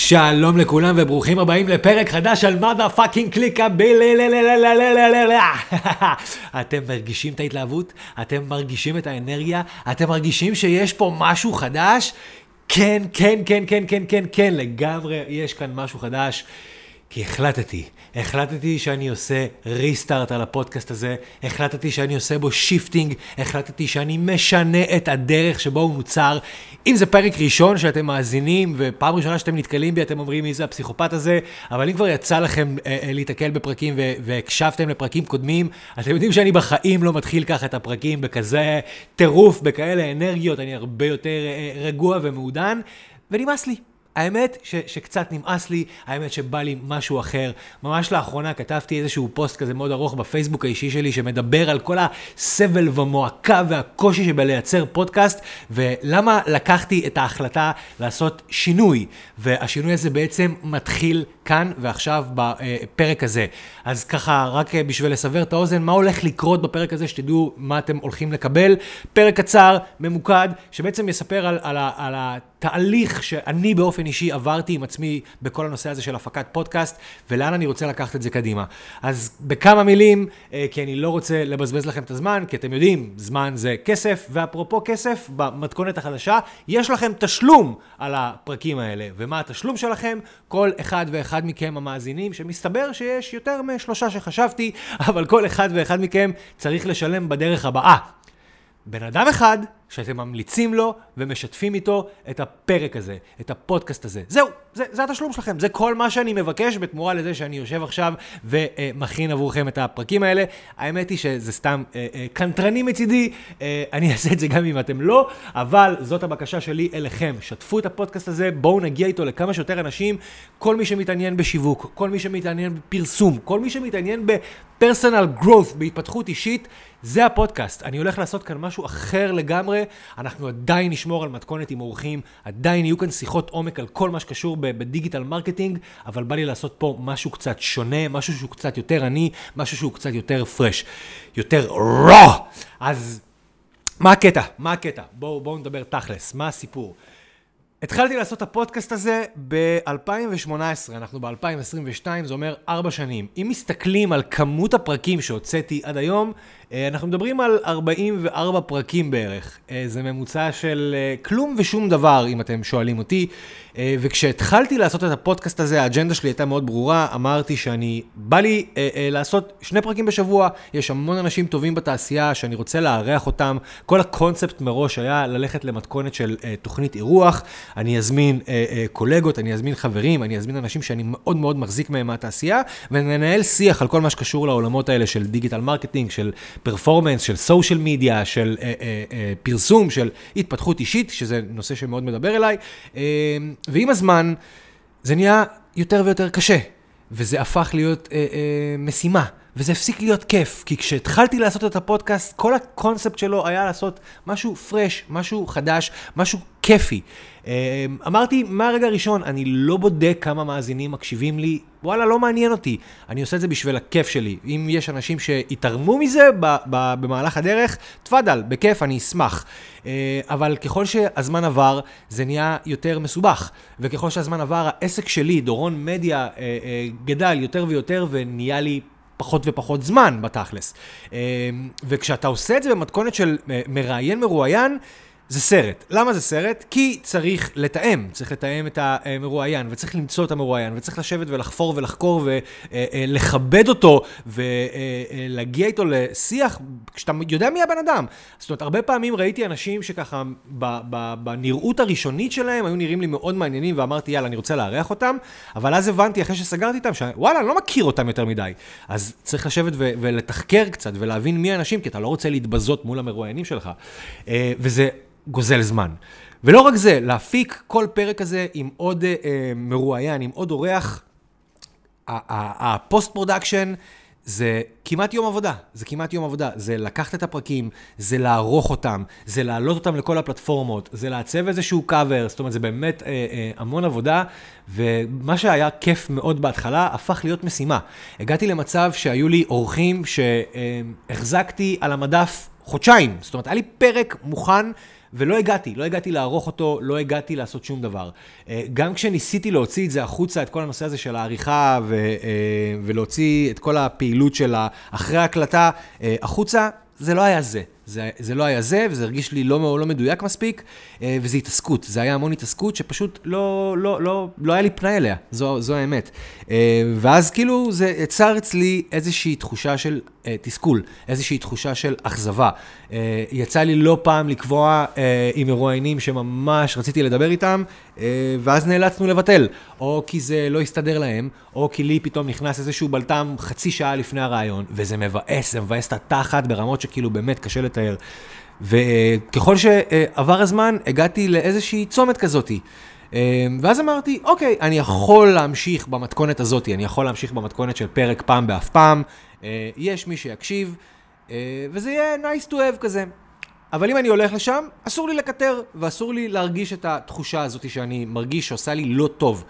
שלום לכולם וברוכים הבאים לפרק חדש על motherfucking קליקה ב... כי החלטתי, החלטתי שאני עושה restart על הפודקאסט הזה, החלטתי שאני עושה בו shifting, החלטתי שאני משנה את הדרך שבו הוא נוצר. אם זה פרק ראשון שאתם מאזינים, ופעם ראשונה שאתם נתקלים בי, אתם אומרים מי זה הפסיכופת הזה, אבל אם כבר יצא לכם אה, אה, להתקל בפרקים ו- והקשבתם לפרקים קודמים, אתם יודעים שאני בחיים לא מתחיל ככה את הפרקים בכזה טירוף, בכאלה אנרגיות, אני הרבה יותר אה, רגוע ומעודן, ונמאס לי. האמת ש, שקצת נמאס לי, האמת שבא לי משהו אחר. ממש לאחרונה כתבתי איזשהו פוסט כזה מאוד ארוך בפייסבוק האישי שלי, שמדבר על כל הסבל והמועקה והקושי שבלייצר פודקאסט, ולמה לקחתי את ההחלטה לעשות שינוי. והשינוי הזה בעצם מתחיל כאן ועכשיו בפרק הזה. אז ככה, רק בשביל לסבר את האוזן, מה הולך לקרות בפרק הזה, שתדעו מה אתם הולכים לקבל. פרק קצר, ממוקד, שבעצם יספר על, על, על התהליך שאני באופן אישי עברתי עם עצמי בכל הנושא הזה של הפקת פודקאסט, ולאן אני רוצה לקחת את זה קדימה. אז בכמה מילים, אה, כי אני לא רוצה לבזבז לכם את הזמן, כי אתם יודעים, זמן זה כסף, ואפרופו כסף, במתכונת החדשה, יש לכם תשלום על הפרקים האלה. ומה התשלום שלכם? כל אחד ואחד מכם המאזינים, שמסתבר שיש יותר משלושה שחשבתי, אבל כל אחד ואחד מכם צריך לשלם בדרך הבאה. בן אדם אחד שאתם ממליצים לו ומשתפים איתו את הפרק הזה, את הפודקאסט הזה. זהו, זה, זה התשלום שלכם, זה כל מה שאני מבקש בתמורה לזה שאני יושב עכשיו ומכין עבורכם את הפרקים האלה. האמת היא שזה סתם אה, אה, קנטרני מצידי, אה, אני אעשה את זה גם אם אתם לא, אבל זאת הבקשה שלי אליכם. שתפו את הפודקאסט הזה, בואו נגיע איתו לכמה שיותר אנשים. כל מי שמתעניין בשיווק, כל מי שמתעניין בפרסום, כל מי שמתעניין ב personal growth, בהתפתחות אישית, זה הפודקאסט. אני הולך לעשות כאן משהו אחר לגמרי. אנחנו עדיין נשמור על מתכונת עם אורחים, עדיין יהיו כאן שיחות עומק על כל מה שקשור ב digital marketing, אבל בא לי לעשות פה משהו קצת שונה, משהו שהוא קצת יותר עני, משהו שהוא קצת יותר פרש, יותר רוע. אז מה הקטע? מה הקטע? בואו בוא נדבר תכלס, מה הסיפור? התחלתי לעשות את הפודקאסט הזה ב-2018, אנחנו ב-2022, זה אומר ארבע שנים. אם מסתכלים על כמות הפרקים שהוצאתי עד היום, אנחנו מדברים על 44 פרקים בערך. אה, זה ממוצע של אה, כלום ושום דבר, אם אתם שואלים אותי. וכשהתחלתי לעשות את הפודקאסט הזה, האג'נדה שלי הייתה מאוד ברורה. אמרתי שאני, בא לי לעשות שני פרקים בשבוע. יש המון אנשים טובים בתעשייה שאני רוצה לארח אותם. כל הקונספט מראש היה ללכת למתכונת של תוכנית אירוח. אני אזמין קולגות, אני אזמין חברים, אני אזמין אנשים שאני מאוד מאוד מחזיק מהם מהתעשייה, וננהל שיח על כל מה שקשור לעולמות האלה של digital marketing, של performance, של social media, של אה, אה, אה, פרסום, של התפתחות אישית, שזה נושא שמאוד מדבר אליי. אה, ועם הזמן זה נהיה יותר ויותר קשה, וזה הפך להיות אה, אה, משימה. וזה הפסיק להיות כיף, כי כשהתחלתי לעשות את הפודקאסט, כל הקונספט שלו היה לעשות משהו פרש, משהו חדש, משהו כיפי. אמ, אמרתי מהרגע הראשון, אני לא בודק כמה מאזינים מקשיבים לי, וואלה, לא מעניין אותי. אני עושה את זה בשביל הכיף שלי. אם יש אנשים שיתרמו מזה במהלך הדרך, תפאדל, בכיף, אני אשמח. אה, אבל ככל שהזמן עבר, זה נהיה יותר מסובך. וככל שהזמן עבר, העסק שלי, דורון מדיה, אה, אה, גדל יותר ויותר ונהיה לי פחות ופחות זמן בתכלס. וכשאתה עושה את זה במתכונת של מראיין מרואיין, זה סרט. למה זה סרט? כי צריך לתאם, צריך לתאם את המרואיין, וצריך למצוא את המרואיין, וצריך לשבת ולחפור ולחקור ולכבד אותו, ולהגיע איתו לשיח, כשאתה יודע מי הבן אדם. זאת אומרת, הרבה פעמים ראיתי אנשים שככה, בנראות הראשונית שלהם, היו נראים לי מאוד מעניינים, ואמרתי, יאללה, אני רוצה לארח אותם, אבל אז הבנתי, אחרי שסגרתי איתם, שוואלה, אני לא מכיר אותם יותר מדי. אז צריך לשבת ולתחקר קצת, ולהבין מי האנשים, כי אתה לא רוצה להתבזות מול המרואיינים שלך. אה, וזה... גוזל זמן. ולא רק זה, להפיק כל פרק הזה עם עוד אה, מרואיין, עם עוד אורח, ה post production זה כמעט יום עבודה, זה כמעט יום עבודה. זה לקחת את הפרקים, זה לערוך אותם, זה להעלות אותם לכל הפלטפורמות, זה לעצב איזשהו קאבר, זאת אומרת, זה באמת אה, אה, המון עבודה, ומה שהיה כיף מאוד בהתחלה, הפך להיות משימה. הגעתי למצב שהיו לי אורחים שהחזקתי על המדף חודשיים. זאת אומרת, היה לי פרק מוכן ולא הגעתי, לא הגעתי לערוך אותו, לא הגעתי לעשות שום דבר. אה, גם כשניסיתי להוציא את זה החוצה, את כל הנושא הזה של העריכה, ו, אה, ולהוציא את כל הפעילות של אחרי ההקלטה אה, החוצה, זה לא היה זה. זה, זה לא היה זה, וזה הרגיש לי לא, לא מדויק מספיק, אה, וזה התעסקות. זה היה המון התעסקות שפשוט לא, לא, לא, לא היה לי פנאי אליה, זו, זו האמת. אה, ואז כאילו זה יצר אצלי איזושהי תחושה של אה, תסכול, איזושהי תחושה של אכזבה. יצא לי לא פעם לקבוע עם מרואיינים שממש רציתי לדבר איתם, ואז נאלצנו לבטל. או כי זה לא הסתדר להם, או כי לי פתאום נכנס איזשהו בלטם חצי שעה לפני הרעיון, וזה מבאס, זה מבאס את התחת ברמות שכאילו באמת קשה לתאר. וככל שעבר הזמן, הגעתי לאיזושהי צומת כזאתי. ואז אמרתי, אוקיי, אני יכול להמשיך במתכונת הזאתי, אני יכול להמשיך במתכונת של פרק פעם באף פעם, יש מי שיקשיב, וזה יהיה nice to have כזה. אבל אם אני הולך לשם, אסור לי לקטר, ואסור לי להרגיש את התחושה הזאת שאני מרגיש שעושה לי לא טוב.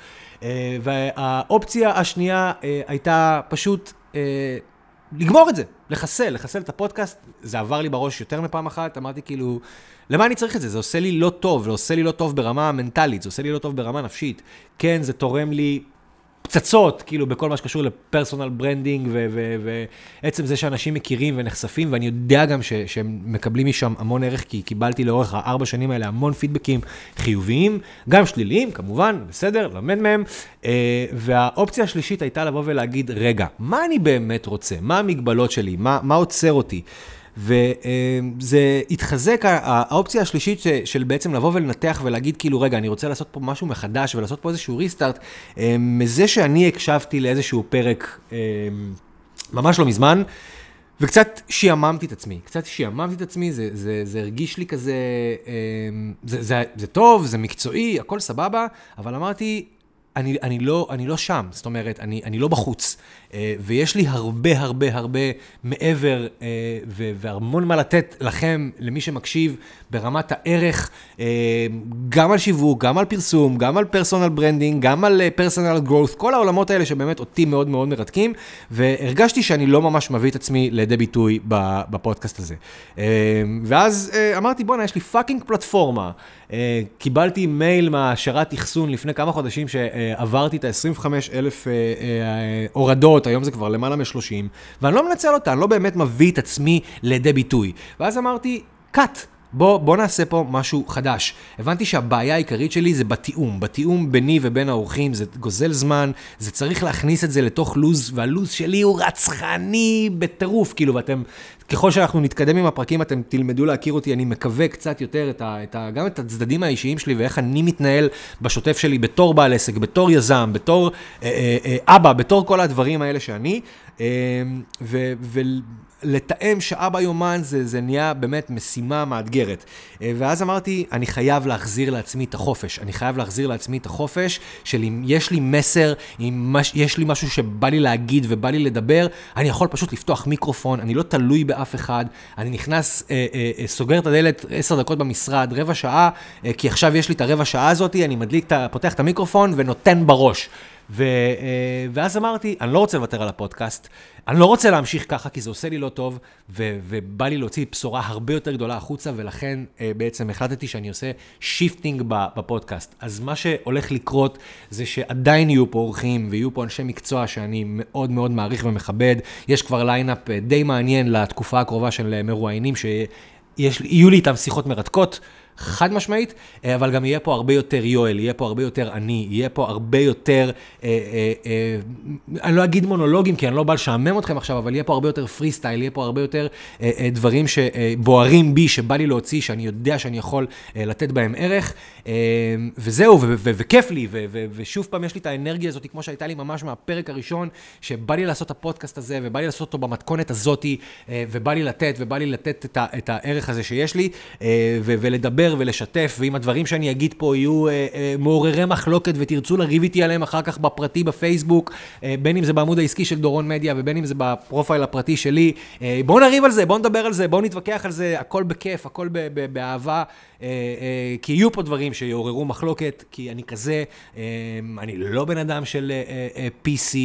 והאופציה השנייה הייתה פשוט לגמור את זה, לחסל, לחסל את הפודקאסט. זה עבר לי בראש יותר מפעם אחת, אמרתי כאילו, למה אני צריך את זה? זה עושה לי לא טוב, זה עושה לי לא טוב ברמה מנטלית, זה עושה לי לא טוב ברמה נפשית. כן, זה תורם לי פצצות, כאילו, בכל מה שקשור ל personal branding, ועצם זה שאנשים מכירים ונחשפים, ואני יודע גם ש, שהם מקבלים משם המון ערך, כי קיבלתי לאורך הארבע שנים האלה המון פידבקים חיוביים, גם שליליים, כמובן, בסדר, למד מהם. אה, והאופציה השלישית הייתה לבוא ולהגיד, רגע, מה אני באמת רוצה? מה המגבלות שלי? מה, מה עוצר אותי? וזה התחזק, האופציה השלישית של בעצם לבוא ולנתח ולהגיד כאילו, רגע, אני רוצה לעשות פה משהו מחדש ולעשות פה איזשהו ריסטארט, אה, מזה שאני הקשבתי לאיזשהו פרק אה, ממש לא מזמן, וקצת שיעממתי את עצמי, קצת שיעממתי את עצמי, זה, זה, זה הרגיש לי כזה, אה, זה, זה, זה טוב, זה מקצועי, הכל סבבה, אבל אמרתי, אני, אני, לא, אני לא שם, זאת אומרת, אני, אני לא בחוץ. אה, ויש לי הרבה הרבה הרבה מעבר אה, והמון מה לתת לכם, למי שמקשיב, ברמת הערך, אה, גם על שיווק, גם על פרסום, גם על personal branding, גם על personal growth, כל העולמות האלה שבאמת אותי מאוד מאוד מרתקים, והרגשתי שאני לא ממש מביא את עצמי לידי ביטוי בפודקאסט הזה. ואז אמרתי, בואנה, יש לי fucking פלטפורמה. קיבלתי מייל מהשרת אחסון לפני כמה חודשים שעברתי את ה-25 אלף הורדות. מאות, היום זה כבר למעלה מ-30, ואני לא מנצל אותה, אני לא באמת מביא את עצמי לידי ביטוי. ואז אמרתי, cut. בוא, בוא נעשה פה משהו חדש. הבנתי שהבעיה העיקרית שלי זה בתיאום. בתיאום ביני ובין האורחים, זה גוזל זמן, זה צריך להכניס את זה לתוך לוז, והלוז שלי הוא רצחני בטירוף, כאילו, ואתם, ככל שאנחנו נתקדם עם הפרקים, אתם תלמדו להכיר אותי, אני מקווה קצת יותר את ה, את ה, גם את הצדדים האישיים שלי ואיך אני מתנהל בשוטף שלי בתור בעל עסק, בתור יזם, בתור אה, אה, אה, אבא, בתור כל הדברים האלה שאני. אה, ו, ו, לתאם שעה ביומן זה, זה נהיה באמת משימה מאתגרת. אה, ואז אמרתי, אני חייב להחזיר לעצמי את החופש. אני חייב להחזיר לעצמי את החופש של אם יש לי מסר, אם מש, יש לי משהו שבא לי להגיד ובא לי לדבר, אני יכול פשוט לפתוח מיקרופון, אני לא תלוי באף אחד, אני נכנס, אה, אה, אה, סוגר את הדלת עשר דקות במשרד, רבע שעה, אה, כי עכשיו יש לי את הרבע שעה הזאת, אני מדליק, פותח את המיקרופון ונותן בראש. ו, אה, ואז אמרתי, אני לא רוצה לוותר על הפודקאסט, אני לא רוצה להמשיך ככה, כי זה עושה לי לא טוב, ו, ובא לי להוציא בשורה הרבה יותר גדולה החוצה, ולכן אה, בעצם החלטתי שאני עושה shifting בפודקאסט. אז מה שהולך לקרות זה שעדיין יהיו פה אורחים, ויהיו פה אנשי מקצוע שאני מאוד מאוד מעריך ומכבד. יש כבר lineup אה, די מעניין לתקופה הקרובה של מרואיינים, שיהיו לי איתם שיחות מרתקות. חד משמעית, אה, אבל גם יהיה פה הרבה יותר יואל, יהיה פה הרבה יותר אני, יהיה פה הרבה יותר, אה, אה, אה, אני לא אגיד מונולוגים, כי אני לא בא לשעמם אתכם עכשיו, אבל יהיה פה הרבה יותר פרי סטייל, יהיה פה הרבה יותר אה, אה, דברים שבוערים בי, שבא לי להוציא, שאני יודע שאני יכול אה, לתת בהם ערך, אה, וזהו, וכיף לי, ושוב פעם יש לי את האנרגיה הזאת, כמו שהייתה לי ממש מהפרק הראשון, שבא לי לעשות את הפודקאסט הזה, ובא לי לעשות אותו במתכונת הזאתי, אה, ובא לי לתת, ובא לי לתת את, את הערך הזה שיש לי, אה, ולדבר. לדבר ולשתף, ואם הדברים שאני אגיד פה יהיו אה, אה, מעוררי מחלוקת ותרצו לריב איתי עליהם אחר כך בפרטי בפייסבוק, אה, בין אם זה בעמוד העסקי של דורון מדיה ובין אם זה בפרופייל הפרטי שלי, אה, בואו נריב על זה, בואו נדבר על זה, בואו נתווכח על זה, הכל בכיף, הכל ב- ב- באהבה. כי יהיו פה דברים שיעוררו מחלוקת, כי אני כזה, אני לא בן אדם של PC,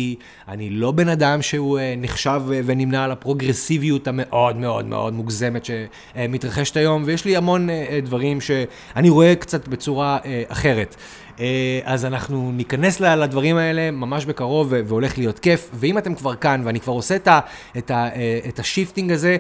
אני לא בן אדם שהוא נחשב ונמנה על הפרוגרסיביות המאוד מאוד מאוד מוגזמת שמתרחשת היום, ויש לי המון דברים שאני רואה קצת בצורה אחרת. אה, אז אנחנו ניכנס לדברים האלה ממש בקרוב, והולך להיות כיף. ואם אתם כבר כאן, ואני כבר עושה את, ה, את, ה, אה, את ה shifting הזה,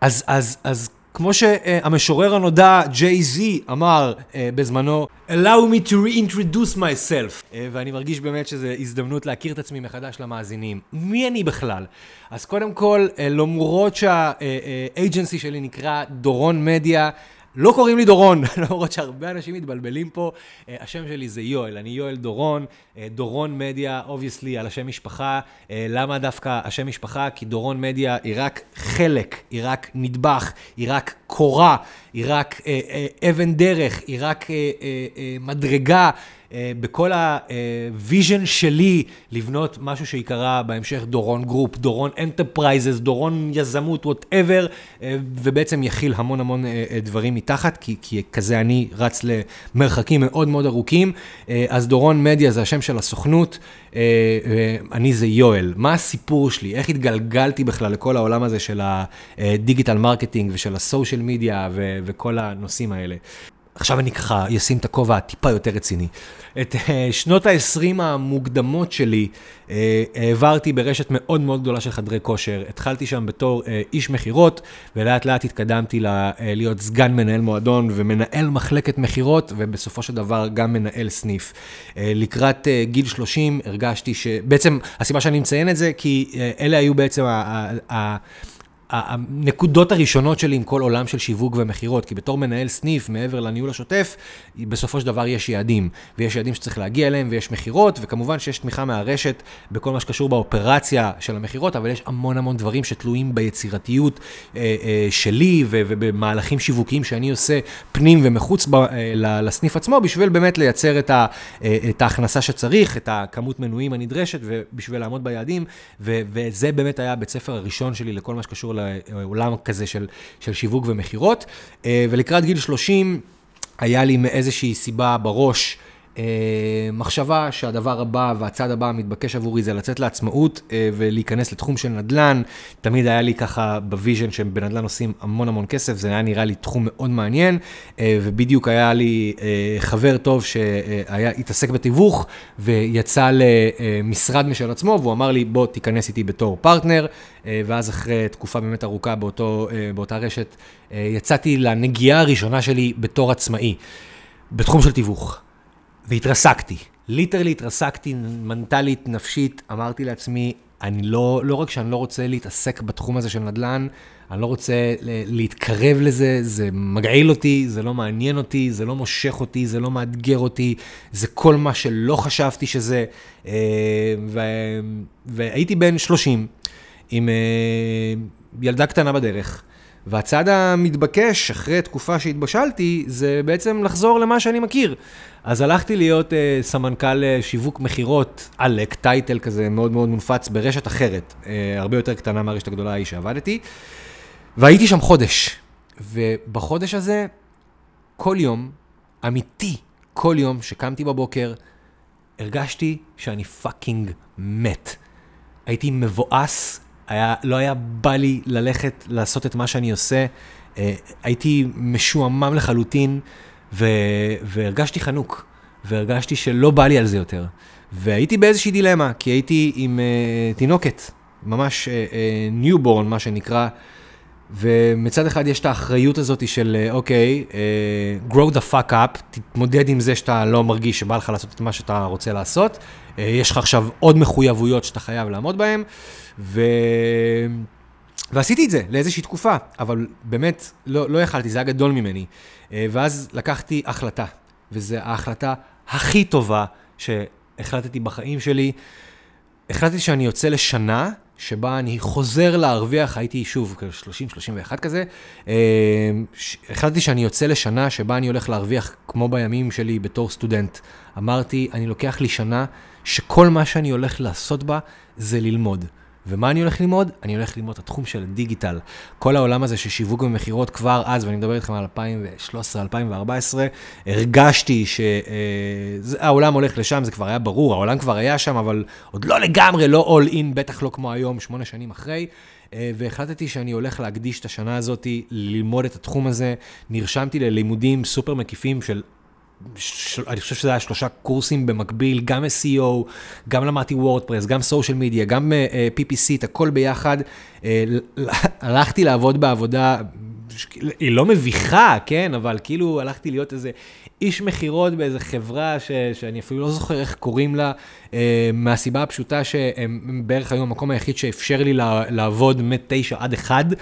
אז, אז, אז כמו שהמשורר הנודע, ג'יי זי, אמר אה, בזמנו, Allow me to reintroduce myself. אה, ואני מרגיש באמת שזו הזדמנות להכיר את עצמי מחדש למאזינים. מי אני בכלל? אז קודם כל, אה, למרות שה agency שלי נקרא דורון מדיה, לא קוראים לי דורון, למרות שהרבה אנשים מתבלבלים פה. אה, השם שלי זה יואל, אני יואל דורון, אה, דורון מדיה, obviously, על השם משפחה. אה, למה דווקא השם משפחה? כי דורון מדיה היא רק חלק, היא רק נדבך, היא רק קורה, היא רק אה, אה, אבן דרך, היא רק אה, אה, אה, מדרגה. אה, בכל ה vision שלי לבנות משהו שיקרא בהמשך דורון group, דורון enterprises, דורון יזמות, whatever, אה, ובעצם יכיל המון המון אה, דברים מתחת, כי, כי כזה אני רץ למרחקים מאוד מאוד ארוכים. אז דורון מדיה זה השם של הסוכנות, אני זה יואל. מה הסיפור שלי? איך התגלגלתי בכלל לכל העולם הזה של ה digital marketing ושל ה social media וכל הנושאים האלה? עכשיו אני ככה אשים את הכובע הטיפה יותר רציני. את אה, שנות ה-20 המוקדמות שלי אה, העברתי ברשת מאוד מאוד גדולה של חדרי כושר. התחלתי שם בתור אה, איש מכירות, ולאט לאט התקדמתי להיות סגן מנהל מועדון ומנהל מחלקת מכירות, ובסופו של דבר גם מנהל סניף. לקראת גיל 30 הרגשתי ש... בעצם, הסיבה שאני מציין את זה, כי אלה היו בעצם ה... הנקודות הראשונות שלי עם כל עולם של שיווק ומכירות, כי בתור מנהל סניף, מעבר לניהול השוטף, בסופו של דבר יש יעדים, ויש יעדים שצריך להגיע אליהם, ויש מכירות, וכמובן שיש תמיכה מהרשת בכל מה שקשור באופרציה של המכירות, אבל יש המון המון דברים שתלויים ביצירתיות אה, אה, שלי ובמהלכים שיווקיים שאני עושה פנים ומחוץ ב- אה, לסניף עצמו, בשביל באמת לייצר את, ה- אה, את ההכנסה שצריך, את הכמות מנויים הנדרשת, ובשביל לעמוד ביעדים, ו- וזה באמת היה הבית ספר הראשון שלי לכל מה שקשור לעולם כזה של, של שיווק ומכירות. אה, ולקראת גיל 30, היה לי מאיזושהי סיבה בראש, מחשבה שהדבר הבא והצעד הבא המתבקש עבורי זה לצאת לעצמאות אה, ולהיכנס לתחום של נדל"ן. תמיד היה לי ככה ב vision שבנדל"ן עושים המון המון כסף, זה היה נראה לי תחום מאוד מעניין, ובדיוק היה לי חבר טוב שהיה, התעסק בתיווך ויצא למשרד משל עצמו, והוא אמר לי, בוא תיכנס איתי בתור פרטנר. אה, ואז אחרי תקופה באמת ארוכה באותו, אה, באותה רשת, אה, יצאתי לנגיעה הראשונה שלי בתור עצמאי, בתחום של תיווך, והתרסקתי. literally התרסקתי מנטלית, נפשית, אמרתי לעצמי, אני לא, לא רק שאני לא רוצה להתעסק בתחום הזה של נדל"ן, אני לא רוצה להתקרב לזה, זה מגעיל אותי, זה לא מעניין אותי, זה לא מושך אותי, זה לא מאתגר אותי, זה כל מה שלא חשבתי שזה. ו... והייתי בן 30, עם uh, ילדה קטנה בדרך. והצעד המתבקש, אחרי תקופה שהתבשלתי, זה בעצם לחזור למה שאני מכיר. אז הלכתי להיות uh, סמנכ"ל uh, שיווק מכירות, עלק, טייטל כזה מאוד מאוד מונפץ ברשת אחרת, uh, הרבה יותר קטנה מהרשת הגדולה ההיא שעבדתי, והייתי שם חודש. ובחודש הזה, כל יום, אמיתי, כל יום שקמתי בבוקר, הרגשתי שאני פאקינג מת. הייתי מבואס היה, לא היה בא לי ללכת לעשות את מה שאני עושה. אה, הייתי משועמם לחלוטין, ו, והרגשתי חנוק, והרגשתי שלא בא לי על זה יותר. והייתי באיזושהי דילמה, כי הייתי עם אה, תינוקת, ממש newborn, אה, אה, מה שנקרא, ומצד אחד יש את האחריות הזאת של, אוקיי, אה, אה, grow the fuck up, תתמודד עם זה שאתה לא מרגיש שבא לך לעשות את מה שאתה רוצה לעשות. אה, יש לך עכשיו עוד מחויבויות שאתה חייב לעמוד בהן. ו... ועשיתי את זה לאיזושהי תקופה, אבל באמת לא, לא יכלתי, זה היה גדול ממני. אה, ואז לקחתי החלטה, וזו ההחלטה הכי טובה שהחלטתי בחיים שלי. החלטתי שאני יוצא לשנה שבה אני חוזר להרוויח, הייתי שוב 30-31 כזה, אה, החלטתי שאני יוצא לשנה שבה אני הולך להרוויח כמו בימים שלי בתור סטודנט. אמרתי, אני לוקח לי שנה שכל מה שאני הולך לעשות בה זה ללמוד. ומה אני הולך ללמוד? אני הולך ללמוד את התחום של הדיגיטל. כל העולם הזה של שיווק ומכירות כבר אז, ואני מדבר איתכם על 2013-2014, הרגשתי שהעולם הולך לשם, זה כבר היה ברור, העולם כבר היה שם, אבל עוד לא לגמרי, לא all in, בטח לא כמו היום, שמונה שנים אחרי. אה, והחלטתי שאני הולך להקדיש את השנה הזאת ללמוד את התחום הזה. נרשמתי ללימודים סופר מקיפים של ש... אני חושב שזה היה שלושה קורסים במקביל, גם SEO, גם למדתי וורדפרס, גם סושיאל מדיה, גם uh, PPC, את הכל ביחד. Uh, הלכתי לעבוד בעבודה, היא לא מביכה, כן, אבל כאילו הלכתי להיות איזה איש מכירות באיזה חברה ש, שאני אפילו לא זוכר איך קוראים לה, uh, מהסיבה הפשוטה שהם בערך היו המקום היחיד שאפשר לי לעבוד מ-9 עד 1. Uh,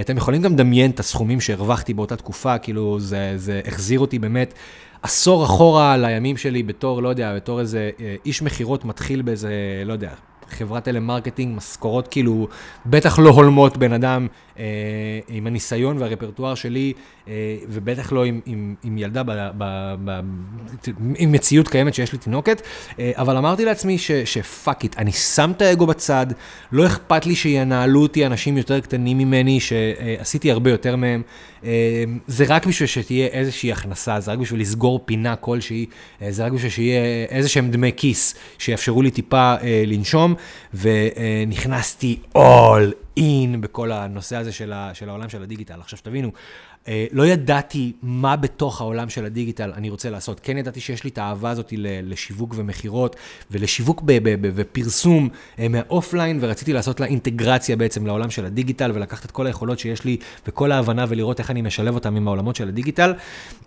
אתם יכולים גם לדמיין את הסכומים שהרווחתי באותה תקופה, כאילו זה, זה החזיר אותי באמת. עשור אחורה לימים שלי בתור, לא יודע, בתור איזה אה, איש מכירות מתחיל באיזה, לא יודע, חברת טלמרקטינג, משכורות כאילו בטח לא הולמות בן אדם עם הניסיון והרפרטואר שלי, אה, ובטח לא עם, עם, עם ילדה, ב, ב, ב, עם מציאות קיימת שיש לי תינוקת, אה, אבל אמרתי לעצמי ש fuck it, אני שם את האגו בצד, לא אכפת לי שינהלו אותי אנשים יותר קטנים ממני, שעשיתי הרבה יותר מהם. אה, זה רק בשביל שתהיה איזושהי הכנסה, זה רק בשביל לסגור פינה כלשהי, אה, זה רק בשביל שיהיה איזה שהם דמי כיס שיאפשרו לי טיפה אה, לנשום, ונכנסתי all in בכל הנושא הזה של, ה, של העולם של הדיגיטל. עכשיו שתבינו, אה, לא ידעתי מה בתוך העולם של הדיגיטל אני רוצה לעשות. כן ידעתי שיש לי את האהבה הזאת לשיווק ומכירות, ולשיווק ופרסום אה, מהאופליין, ורציתי לעשות לה אינטגרציה בעצם לעולם של הדיגיטל, ולקחת את כל היכולות שיש לי, וכל ההבנה, ולראות איך אני משלב אותם עם העולמות של הדיגיטל.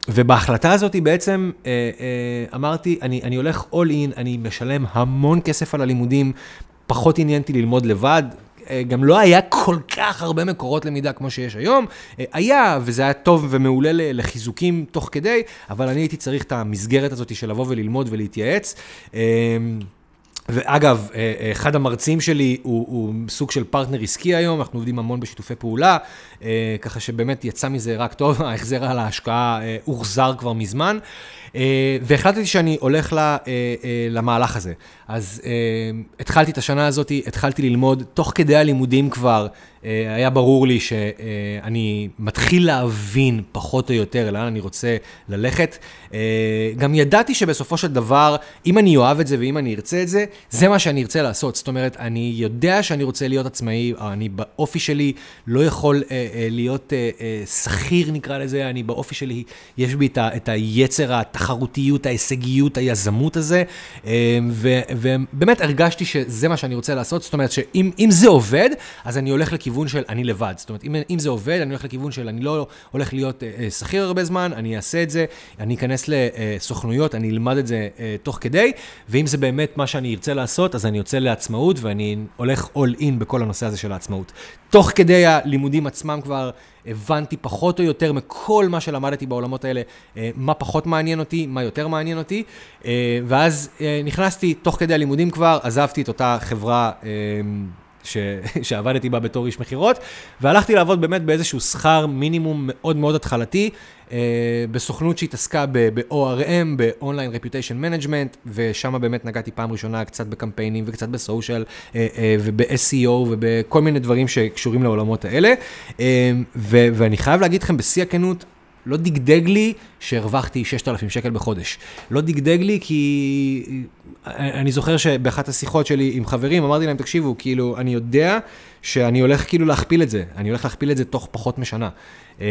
ובהחלטה הזאת בעצם אה, אמרתי, אני, אני הולך all in, אני משלם המון כסף על הלימודים, פחות עניין אותי ללמוד לבד, גם לא היה כל כך הרבה מקורות למידה כמו שיש היום. אה, היה, וזה היה טוב ומעולה לחיזוקים תוך כדי, אבל אני הייתי צריך את המסגרת הזאת של לבוא וללמוד ולהתייעץ. אמ, ואגב, אה, אחד המרצים שלי הוא, הוא סוג של פרטנר עסקי היום, אנחנו עובדים המון בשיתופי פעולה, ככה שבאמת יצא מזה רק טוב, ההחזר על ההשקעה הוחזר כבר מזמן. והחלטתי שאני הולך למהלך הזה. אז התחלתי את השנה הזאת, התחלתי ללמוד, תוך כדי הלימודים כבר אה, היה ברור לי שאני מתחיל להבין פחות או יותר לאן אני רוצה ללכת. אה, גם ידעתי שבסופו של דבר, אם אני אוהב את זה ואם אני ארצה את זה, זה מה שאני ארצה לעשות. זאת אומרת, אני יודע שאני רוצה להיות עצמאי, אני באופי שלי לא יכול אה, להיות שכיר נקרא לזה, אני באופי שלי, יש בי את היצר, התחרותיות, ההישגיות, היזמות הזה, ובאמת הרגשתי שזה מה שאני רוצה לעשות. זאת אומרת שאם זה עובד, אז אני הולך. לכיוון של אני לבד. זאת אומרת, אם, אם זה עובד, אני הולך לכיוון של אני לא הולך להיות אה, אה, שכיר הרבה זמן, אני אעשה את זה, אני אכנס לסוכנויות, אני אלמד את זה אה, תוך כדי, ואם זה באמת מה שאני ארצה לעשות, אז אני יוצא לעצמאות ואני הולך all in בכל הנושא הזה של העצמאות. תוך כדי הלימודים עצמם כבר הבנתי פחות או יותר מכל מה שלמדתי בעולמות האלה, מה פחות מעניין אותי, מה יותר מעניין אותי, ואז נכנסתי, תוך כדי הלימודים כבר, עזבתי את אותה חברה ש... שעבדתי בה בתור איש מכירות, והלכתי לעבוד באמת באיזשהו שכר מינימום מאוד מאוד התחלתי, אה, בסוכנות שהתעסקה ב-ORM, ב-Online Reputation Management, ושם באמת נגעתי פעם ראשונה קצת בקמפיינים וקצת בסושיאל, אה, אה, וב-SEO ובכל מיני דברים שקשורים לעולמות האלה. אה, ו- ואני חייב להגיד לכם בשיא הכנות, לא דגדג לי שהרווחתי 6,000 שקל בחודש. לא דגדג לי כי אני זוכר שבאחת השיחות שלי עם חברים אמרתי להם, תקשיבו, כאילו, אני יודע שאני הולך כאילו להכפיל את זה, אני הולך להכפיל את זה תוך פחות משנה. אה,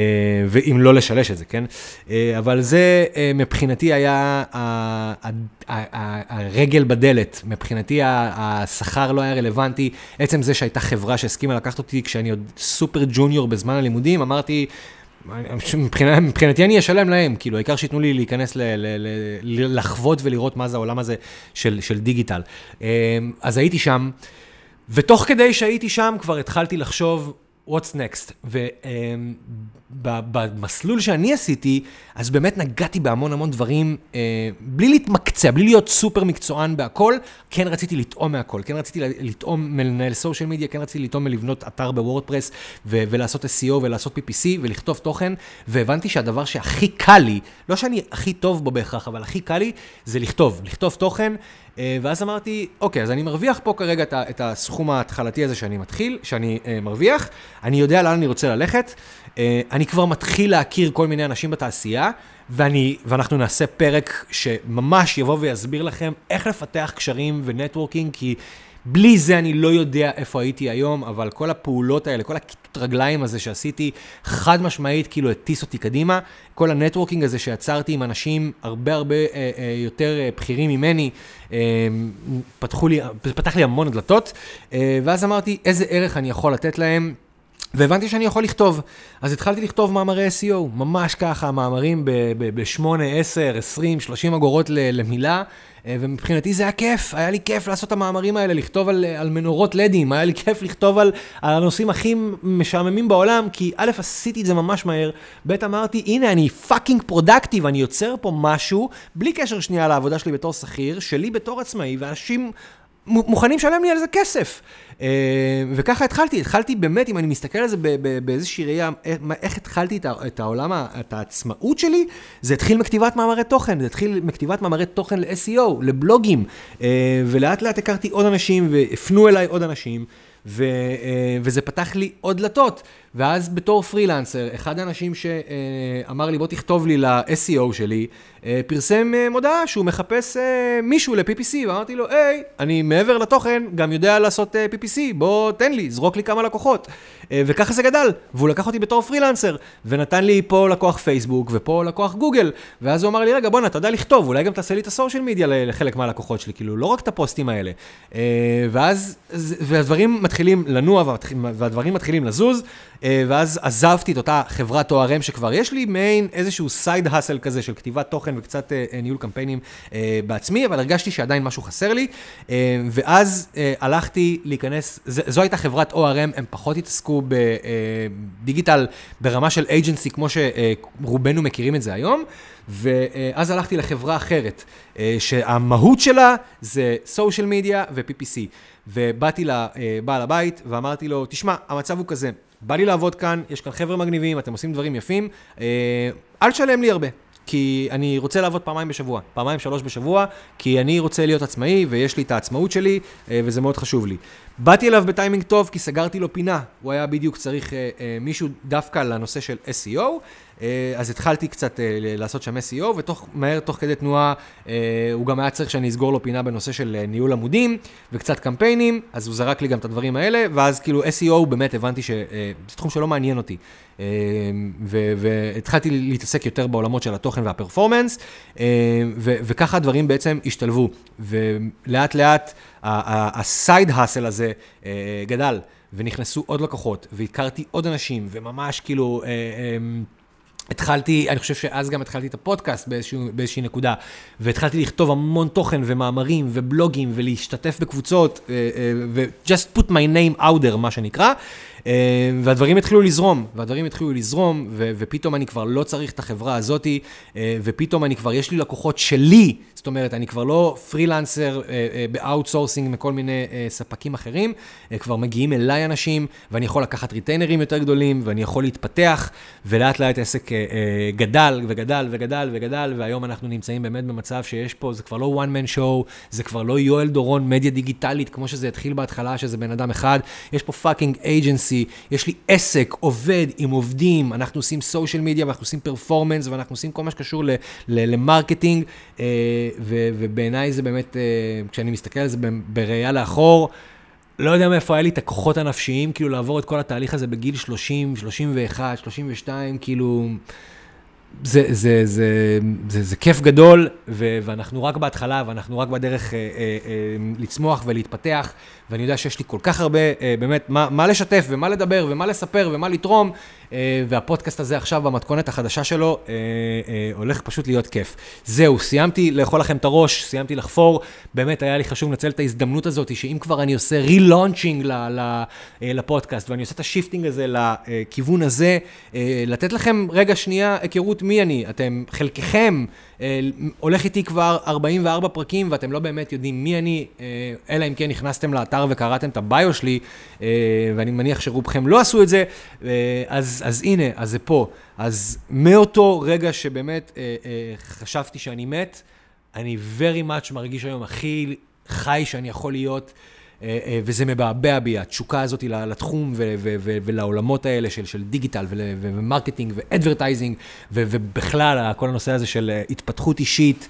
ואם לא לשלש את זה, כן? אה, אבל זה אה, מבחינתי היה הרגל בדלת, מבחינתי השכר לא היה רלוונטי. עצם זה שהייתה חברה שהסכימה לקחת אותי כשאני עוד סופר ג'וניור בזמן הלימודים, אמרתי, מבחינת, מבחינתי אני אשלם להם, כאילו, העיקר שייתנו לי להיכנס, ל, ל, ל, לחוות ולראות מה זה העולם הזה של, של דיגיטל. אמ, אז הייתי שם, ותוך כדי שהייתי שם כבר התחלתי לחשוב, what's next? במסלול שאני עשיתי, אז באמת נגעתי בהמון המון דברים, אה, בלי להתמקצע, בלי להיות סופר מקצוען בהכל, כן רציתי לטעום מהכל, כן רציתי לטעום מלנהל סושיאל מדיה, כן רציתי לטעום מלבנות אתר בוורדפרס, ו- ולעשות SEO ולעשות PPC ולכתוב תוכן, והבנתי שהדבר שהכי קל לי, לא שאני הכי טוב בו בהכרח, אבל הכי קל לי, זה לכתוב, לכתוב תוכן. אה, ואז אמרתי, אוקיי, אז אני מרוויח פה כרגע את הסכום ההתחלתי הזה שאני מתחיל, שאני uh, מרוויח, אני יודע לאן אני רוצה ללכת, אה, אני כבר מתחיל להכיר כל מיני אנשים בתעשייה, ואני, ואנחנו נעשה פרק שממש יבוא ויסביר לכם איך לפתח קשרים ו networking, כי... בלי זה אני לא יודע איפה הייתי היום, אבל כל הפעולות האלה, כל הכיתות רגליים הזה שעשיתי, חד משמעית כאילו הטיס אותי קדימה. כל ה networking הזה שיצרתי עם אנשים הרבה הרבה אה, אה, יותר אה, בכירים ממני, אה, פתחו לי, פתח לי המון דלתות, אה, ואז אמרתי, איזה ערך אני יכול לתת להם. והבנתי שאני יכול לכתוב. אז התחלתי לכתוב מאמרי SEO, ממש ככה, מאמרים ב-8, 10, 20, 30 אגורות למילה, אה, ומבחינתי זה היה כיף, היה לי כיף לעשות את המאמרים האלה, לכתוב על, על מנורות לדים, היה לי כיף לכתוב על, על הנושאים הכי משעממים בעולם, כי א', עשיתי את זה ממש מהר, ב', אמרתי, הנה, אני fucking productive, אני יוצר פה משהו, בלי קשר שנייה לעבודה שלי בתור שכיר, שלי בתור עצמאי, ואנשים מוכנים לשלם לי על זה כסף. אה, וככה התחלתי, התחלתי באמת, אם אני מסתכל על זה באיזושהי ראייה, אה, איך התחלתי את העולם, את העצמאות שלי, זה התחיל מכתיבת מאמרי תוכן, זה התחיל מכתיבת מאמרי תוכן ל-SEO, לבלוגים, אה, ולאט לאט הכרתי עוד אנשים, והפנו אליי עוד אנשים. וזה פתח לי עוד דלתות. ואז בתור פרילנסר, אחד האנשים שאמר לי, בוא תכתוב לי ל-SEO שלי, אה, פרסם אה, מודעה שהוא מחפש אה, מישהו ל-PPC, ואמרתי לו, היי, אני מעבר לתוכן, גם יודע לעשות PPC, בוא תן לי, זרוק לי כמה לקוחות. וככה זה גדל, והוא לקח אותי בתור פרילנסר, ונתן לי פה לקוח פייסבוק ופה לקוח גוגל, ואז הוא אמר לי, רגע, בואנה, אתה יודע לכתוב, אולי גם תעשה לי את הסושיאל מדיה לחלק מהלקוחות שלי, כאילו, לא רק את הפוסטים האלה. ואז, והדברים מתחילים לנוע והדברים מתחילים לזוז. אה, ואז עזבתי את אותה חברת ORM שכבר יש לי מעין איזשהו סייד האסל כזה של כתיבת תוכן וקצת אה, אה, ניהול קמפיינים בעצמי, אבל הרגשתי שעדיין משהו חסר לי, ואז הלכתי להיכנס, זו הייתה חברת ORM, הם פחות התעסקו בדיגיטל ברמה של אייג'נסי, כמו שרובנו מכירים את זה היום. ואז הלכתי לחברה אחרת, שהמהות שלה זה סושיאל מדיה ו-PPC. ובאתי לבעל הבית ואמרתי לו, תשמע, המצב הוא כזה, בא לי לעבוד כאן, יש כאן חבר'ה מגניבים, אתם עושים דברים יפים, אה, אל תשלם לי הרבה. כי אני רוצה לעבוד פעמיים בשבוע, פעמיים שלוש בשבוע, כי אני רוצה להיות עצמאי ויש לי את העצמאות שלי, אה, וזה מאוד חשוב לי. באתי אליו בטיימינג טוב כי סגרתי לו פינה, הוא היה בדיוק צריך אה, אה, מישהו דווקא לנושא של SEO, אה, אז התחלתי קצת אה, לעשות שם SEO, ותוך, מהר, תוך כדי תנועה, אה, הוא גם היה צריך שאני אסגור לו פינה בנושא של ניהול עמודים, וקצת קמפיינים, אז הוא זרק לי גם את הדברים האלה, ואז כאילו SEO, באמת הבנתי שזה תחום שלא מעניין אותי. והתחלתי להתעסק יותר בעולמות של התוכן והפרפורמנס, וככה הדברים בעצם השתלבו. ולאט לאט הסייד האסל הזה גדל. ונכנסו עוד לקוחות, והכרתי עוד אנשים, וממש כאילו... התחלתי, אני חושב שאז גם התחלתי את הפודקאסט באיזשהו, באיזושהי נקודה, והתחלתי לכתוב המון תוכן ומאמרים ובלוגים ולהשתתף בקבוצות, ו-just put my name out there, מה שנקרא, אה, והדברים התחילו לזרום, והדברים התחילו לזרום, ו- ופתאום אני כבר לא צריך את החברה הזאתי, אה, ופתאום אני כבר, יש לי לקוחות שלי, זאת אומרת, אני כבר לא פרילנסר אה, באאוטסורסינג מכל מיני ספקים אחרים, כבר מגיעים אליי אנשים, ואני יכול לקחת ריטיינרים יותר גדולים, ואני יכול להתפתח, ולאט לאט העסק גדל וגדל וגדל וגדל, והיום אנחנו נמצאים באמת במצב שיש פה, זה כבר לא one man show, זה כבר לא יואל דורון מדיה דיגיטלית, כמו שזה התחיל בהתחלה, שזה בן אדם אחד, יש פה fucking agency. agency, יש לי עסק, עובד עם עובדים, אנחנו עושים social media ואנחנו עושים performance ואנחנו עושים כל מה שקשור ל marketing, אה, ובעיניי זה באמת, אה, כשאני מסתכל על זה בראייה לאחור, לא יודע מאיפה היה לי את הכוחות הנפשיים, כאילו לעבור את כל התהליך הזה בגיל 30, 31, 32, כאילו... זה, זה, זה, זה, זה כיף גדול, ו, ואנחנו רק בהתחלה, ואנחנו רק בדרך אה, אה, אה, לצמוח ולהתפתח, ואני יודע שיש לי כל כך הרבה, אה, באמת, מה, מה לשתף, ומה לדבר, ומה לספר, ומה לתרום, אה, והפודקאסט הזה עכשיו, במתכונת החדשה שלו, אה, הולך פשוט להיות כיף. זהו, סיימתי לאכול לכם את הראש, סיימתי לחפור, באמת היה לי חשוב לנצל את ההזדמנות הזאת, שאם כבר אני עושה relaunching לפודקאסט, ואני עושה את ה shifting הזה לכיוון הזה, לתת לכם רגע שנייה היכרות מי אני. אתם, חלקכם, הולך איתי כבר 44 פרקים, ואתם לא באמת יודעים מי אני, אלא אם כן נכנסתם לאתר וקראתם את הביו שלי, אה, ואני מניח שרובכם לא עשו את זה, אז, אז הנה, אז זה פה. אז מאותו רגע שבאמת חשבתי שאני מת, אני very much מרגיש היום הכי חי שאני יכול להיות. אה, אה, וזה מבעבע בי, התשוקה הזאת לתחום ולעולמות האלה של, של דיגיטל ו marketing ו advertising, ובכלל, כל הנושא הזה של אה, התפתחות אישית.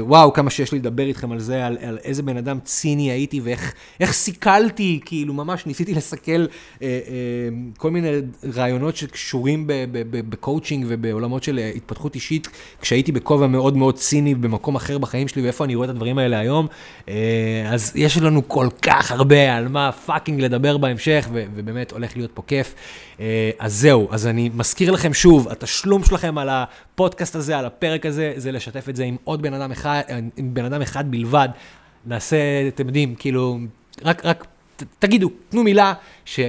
וואו, כמה שיש לי לדבר איתכם על זה, על, על איזה בן אדם ציני הייתי ואיך סיכלתי, כאילו ממש ניסיתי לסכל כל מיני רעיונות שקשורים בקואוצ'ינג ובעולמות של התפתחות אישית, כשהייתי בכובע מאוד מאוד ציני במקום אחר בחיים שלי, ואיפה אני רואה את הדברים האלה היום. אז יש לנו. כל כך הרבה על מה fucking לדבר בהמשך, ו- ובאמת הולך להיות פה כיף. אה, אז זהו, אז אני מזכיר לכם שוב, התשלום שלכם על הפודקאסט הזה, על הפרק הזה, זה לשתף את זה עם עוד בן אדם אחד, עם בן אדם אחד בלבד. נעשה, אתם יודעים, כאילו, רק, רק ת, תגידו, תנו מילה, ש...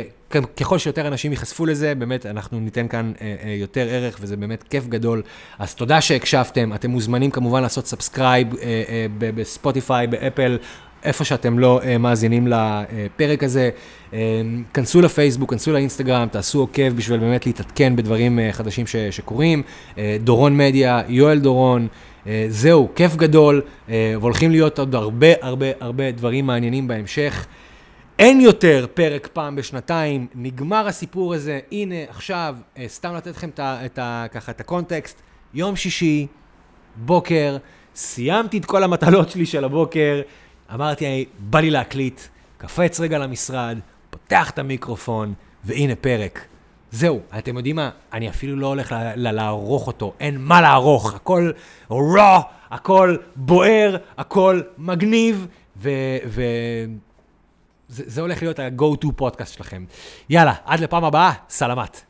ככל שיותר אנשים ייחשפו לזה, באמת אנחנו ניתן כאן אה, אה, יותר ערך, וזה באמת כיף גדול. אז תודה שהקשבתם, אתם מוזמנים כמובן לעשות subscribe אה, אה, בספוטיפיי, באפל, איפה שאתם לא אה, מאזינים לפרק הזה. אה, כנסו לפייסבוק, כנסו לאינסטגרם, תעשו עוקב בשביל באמת להתעדכן בדברים אה, חדשים ש, שקורים. Uh, דורון מדיה, יואל דורון, זהו, כיף גדול, uh, והולכים להיות עוד הרבה הרבה הרבה דברים מעניינים בהמשך. אין יותר פרק פעם בשנתיים, נגמר הסיפור הזה, הנה עכשיו, uh, סתם לתת לכם את, את, ככה, את הקונטקסט, יום שישי, בוקר, סיימתי את כל המטלות שלי של הבוקר. אמרתי, בא לי להקליט, קפץ רגע למשרד, פותח את המיקרופון, והנה פרק. זהו, אתם יודעים מה? אני אפילו לא הולך לערוך אותו, אין מה לערוך, הכל רע, הכל בוער, הכל מגניב, ו... ו... זה, זה הולך להיות ה-go-to פודקאסט שלכם. יאללה, עד לפעם הבאה, סלמת.